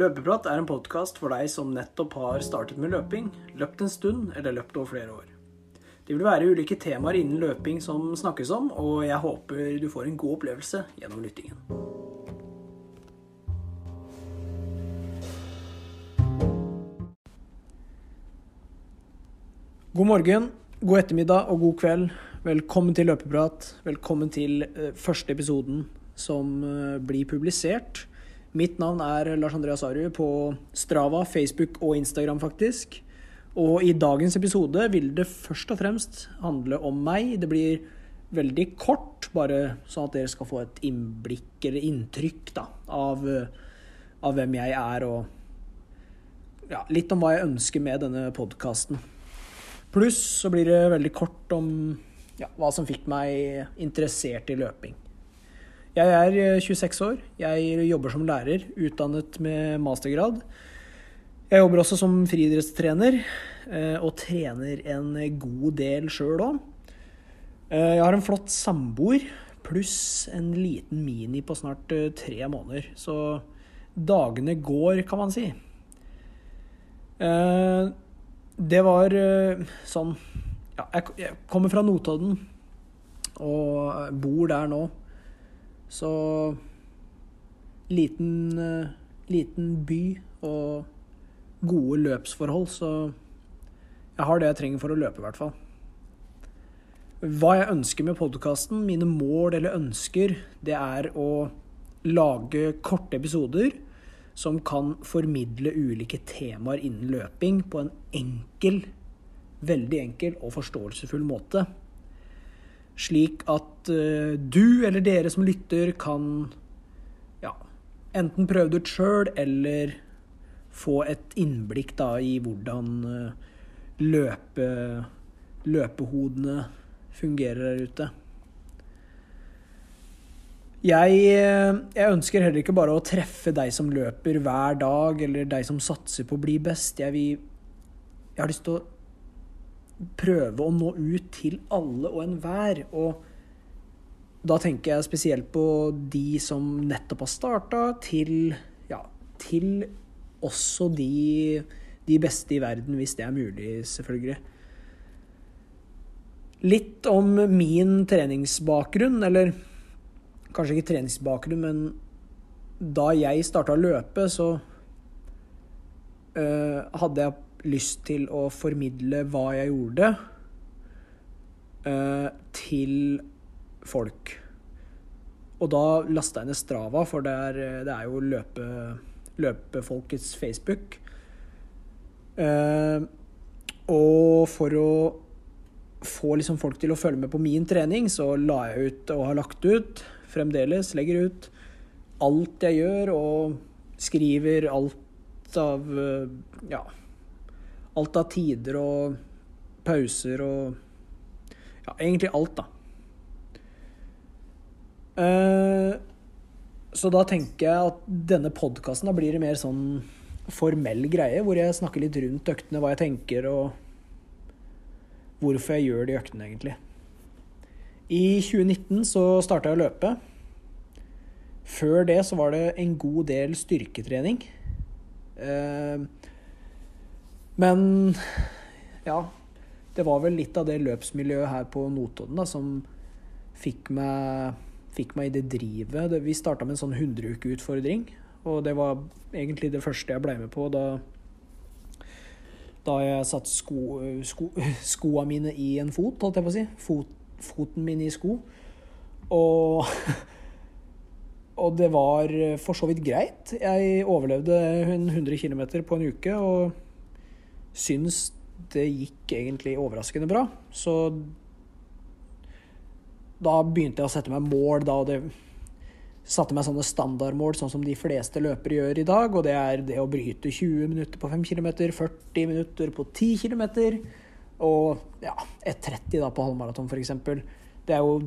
Løpeprat er en podkast for deg som nettopp har startet med løping, løpt en stund eller løpt over flere år. Det vil være ulike temaer innen løping som snakkes om, og jeg håper du får en god opplevelse gjennom lyttingen. God morgen, god ettermiddag og god kveld. Velkommen til Løpeprat. Velkommen til eh, første episoden som eh, blir publisert. Mitt navn er Lars Andreas Aru på Strava, Facebook og Instagram, faktisk. Og i dagens episode vil det først og fremst handle om meg. Det blir veldig kort, bare sånn at dere skal få et innblikk eller inntrykk da, av, av hvem jeg er, og ja, litt om hva jeg ønsker med denne podkasten. Pluss så blir det veldig kort om ja, hva som fikk meg interessert i løping. Jeg er 26 eh, år. Jeg jobber som lærer, utdannet med mastergrad. Jeg jobber også som friidrettstrener, eh, og trener en god del sjøl òg. Eh, jeg har en flott samboer pluss en liten mini på snart tre måneder. Så dagene går, kan man si. Det var sånn Ja, jeg kommer fra Notodden og bor der nå. Så liten, liten by og gode løpsforhold, så jeg har det jeg trenger for å løpe, i hvert fall. Hva jeg ønsker med podkasten, mine mål eller ønsker, det er å lage korte episoder som kan formidle ulike temaer innen løping på en enkel, veldig enkel og forståelsesfull måte slik at uh, du eller dere som lytter, kan ja, enten prøve det ut sjøl, eller få et innblikk da, i hvordan uh, løpe, løpehodene fungerer der ute. Jeg, eh, jeg, ønsker heller ikke bare å treffe deg som løper hver dag, eller deg som satser på å bli best. Jeg, vil, jeg har lyst til å prøve å nå ut til alle og enhver. Og da tenker jeg spesielt på de som nettopp har starta, til, ja, til også de, de beste i verden, hvis det er mulig, selvfølgelig. Litt om min treningsbakgrunn, eller kanskje ikke treningsbakgrunn, men da jeg starta å løpe, så øh, hadde jeg lyst til å formidle hva jeg gjorde, uh, til folk. Og da lasta jeg ned Strava, for det er, det er jo løpe, løpefolkets Facebook. Uh, og for å få liksom folk til å følge med på min trening, så la jeg ut og har lagt ut, fremdeles legger ut, alt jeg gjør, og skriver alt av ja, alt av tider og pauser og Ja, egentlig alt, da. Uh, så da tenker jeg at denne podkasten blir det mer sånn formell greie, hvor jeg snakker litt rundt øktene, hva jeg tenker og hvorfor jeg gjør de øktene, egentlig. I 2019 så starta jeg å løpe. Før det så var det en god del styrketrening. Uh, men ja, det var vel litt av det løpsmiljøet her på Notodden da, som fikk meg, fikk meg i det drivet. Vi starta med en sånn 100-ukeutfordring, og det var egentlig det første jeg ble med på da, da jeg satte sko, sko, skoa mine i en fot, holdt jeg på å si. Fot, foten min i sko. Og, og det var for så vidt greit. Jeg overlevde 100 km på en uke. og syns det gikk egentlig overraskende bra. Så da begynte jeg å sette meg mål, da, og det satte meg sånne standardmål, sånn som de fleste løpere gjør i dag, og det er det å bryte 20 minutter på 5 km, 40 minutter på 10 km, og ja, 1,30 da på halvmaraton, f.eks. Det er jo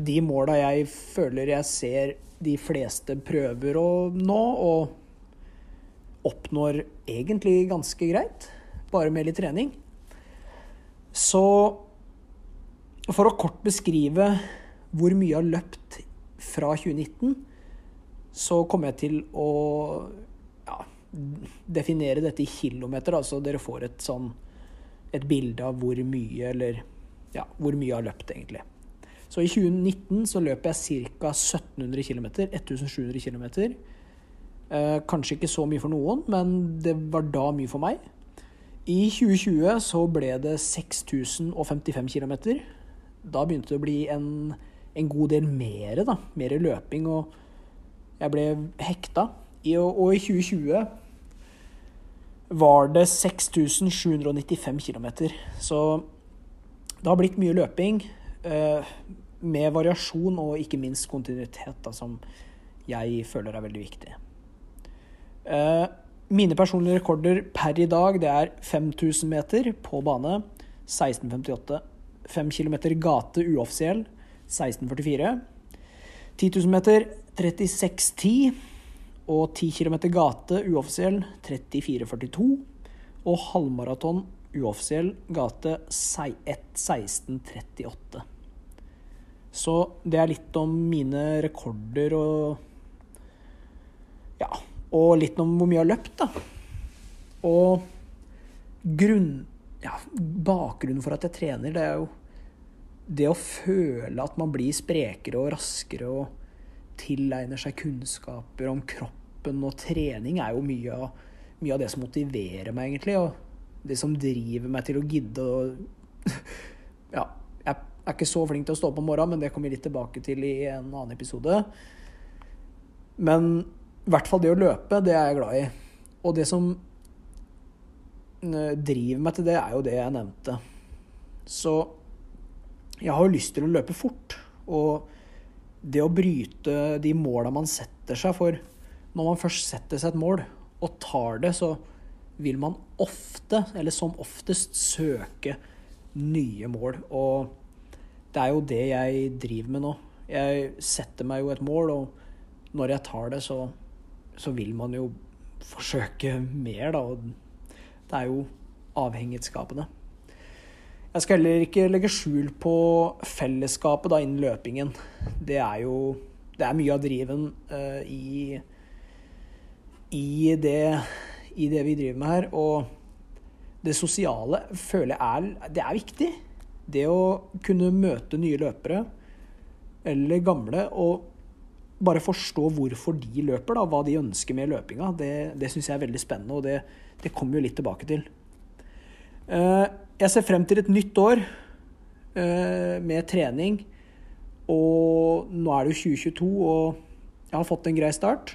de måla jeg føler jeg ser de fleste prøver å nå, og oppnår egentlig ganske greit, bare med litt trening. Så for å kort beskrive hvor mye jeg har løpt fra 2019, så kommer jeg til å ja, definere dette i kilometer, da, så dere får et sånn et bilde av hvor mye eller ja, hvor mye jeg har løpt, egentlig. Så i 2019 så løp jeg ca. 1700 km. 1700 km. Eh, kanskje ikke så mye for noen, men det var da mye for meg. I 2020 så ble det 6055 km. Da begynte det å bli en, en god del mer, da. Mer løping, og jeg ble hekta. I, og i 2020 var det 6795 km. Så det har blitt mye løping. Eh, med variasjon og ikke minst kontinuitet, da, som jeg føler er veldig viktig. Eh, mine personlige rekorder per i dag det er 5000 meter på bane 16.58. 5 km gate uoffisiell 16.44. 10 000 meter 36.10. Og 10 km gate uoffisiell 34.42. Og halvmaraton uoffisiell gate 1638. Så det er litt om mine rekorder og Ja, og litt om hvor mye jeg har løpt, da. Og grunn... Ja, bakgrunnen for at jeg trener, det er jo det å føle at man blir sprekere og raskere og tilegner seg kunnskaper om kroppen og trening, er jo mye av, mye av det som motiverer meg, egentlig. Og det som driver meg til å gidde å Ja, jeg er ikke så flink til å stå opp om morgenen, men det kommer vi litt tilbake til i en annen episode. Men i hvert fall det å løpe, det er jeg glad i. Og det som eh, driver meg til det, er jo det jeg nevnte. Så jeg har jo lyst til å løpe fort. Og det å bryte de måla man setter seg for Når man først setter seg et mål og tar det, så vil man ofte, eller som oftest, søke nye mål. Og det er jo det jeg driver med nå. Jeg setter meg jo et mål, og når jeg tar det, så, så vil man jo forsøke mer, da. Og det er jo avhengighetsskapende. Jeg skal heller ikke legge skjul på fellesskapet da innen løpingen. Det er jo Det er mye av driven uh, i, i det i det vi driver med her. Og det sosiale føler jeg er, det er viktig. Det å kunne møte nye løpere, eller gamle, og bare forstå hvorfor de løper, da, hva de ønsker med løpinga, det, det syns jeg er veldig spennende, og det, det kommer vi litt tilbake til. Eh, jeg ser frem til et nytt år eh, med trening, og nå er det jo 2022, og jeg har fått en grei start.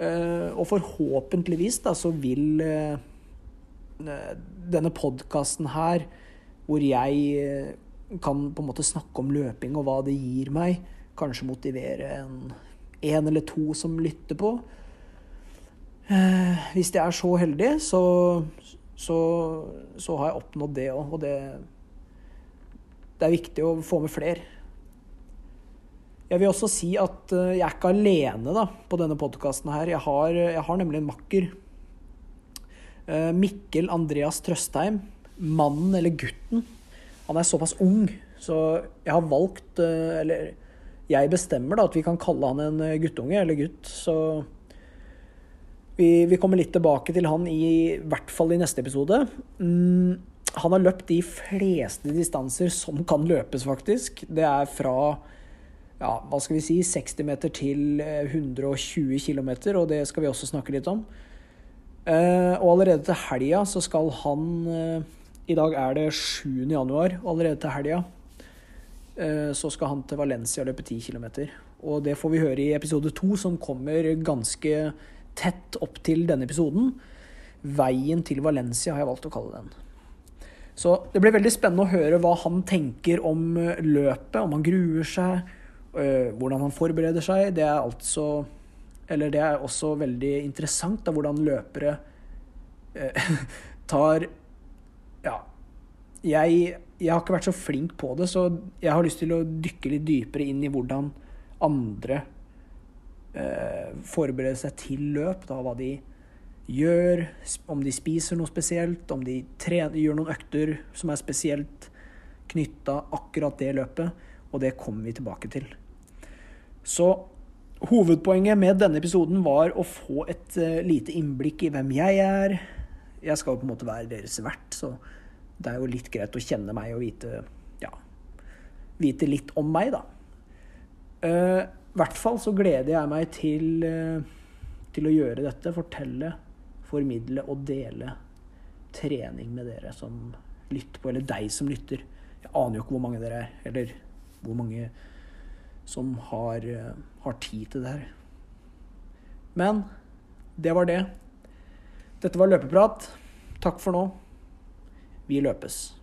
Eh, og forhåpentligvis da, så vil denne podkasten her, hvor jeg kan på en måte snakke om løping og hva det gir meg, kanskje motivere en, en eller to som lytter på. Hvis jeg er så heldig, så, så, så har jeg oppnådd det òg. Og det, det er viktig å få med flere. Jeg vil også si at eh, jeg er ikke alene da, på denne podkasten her. Jeg har, jeg har, nemlig en makker. Eh, Mikkel Andreas Trøstheim. Mannen eller gutten. Han er såpass ung, så jeg har valgt eh, Eller jeg bestemmer da at vi kan kalle han en guttunge, eller gutt. Så vi, vi kommer litt tilbake til han i, i hvert fall i neste episode. Mm, han har løpt de fleste distanser som kan løpes, faktisk. Det er fra ja, hva skal vi si, 60 meter til 120 eh, km, og det skal vi også snakke litt om. Uh, og allerede til helga så skal han uh, I dag er det 7. januar, og allerede til helga så skal han til Valencia løpe 10 km. Og det får vi høre i episode 2, som kommer ganske tett opp til denne episoden. Veien til Valencia har jeg valgt å kalle den. Så det blir veldig spennende å høre hva han tenker om løpet, om han gruer seg Eh, hvordan han forbereder seg. Det er altså Eller det er også veldig interessant da, hvordan løpere eh, tar Ja. Jeg, jeg, har ikke vært så flink på det, så jeg har lyst til å dykke litt dypere inn i hvordan andre eh, forbereder seg til løp. Da, hva de gjør, om de spiser noe spesielt, om de trener, gjør noen økter som er spesielt knytta akkurat det løpet. Og det kommer vi tilbake til. Så Hovedpoenget med denne episoden var å få et uh, lite innblikk i hvem jeg er. Jeg skal jo på en måte være deres vert, så det er jo litt greit å kjenne meg og vite ja, vite litt om meg, da. Uh, I hvert fall så gleder jeg meg til, uh, til å gjøre dette. Fortelle, formidle og dele trening med dere som lytter på, eller deg som lytter. Jeg aner jo ikke hvor mange dere er, eller hvor mange som har, uh, har tid til det her. Men det var det. Dette var løpeprat. Takk for nå. Vi løpes.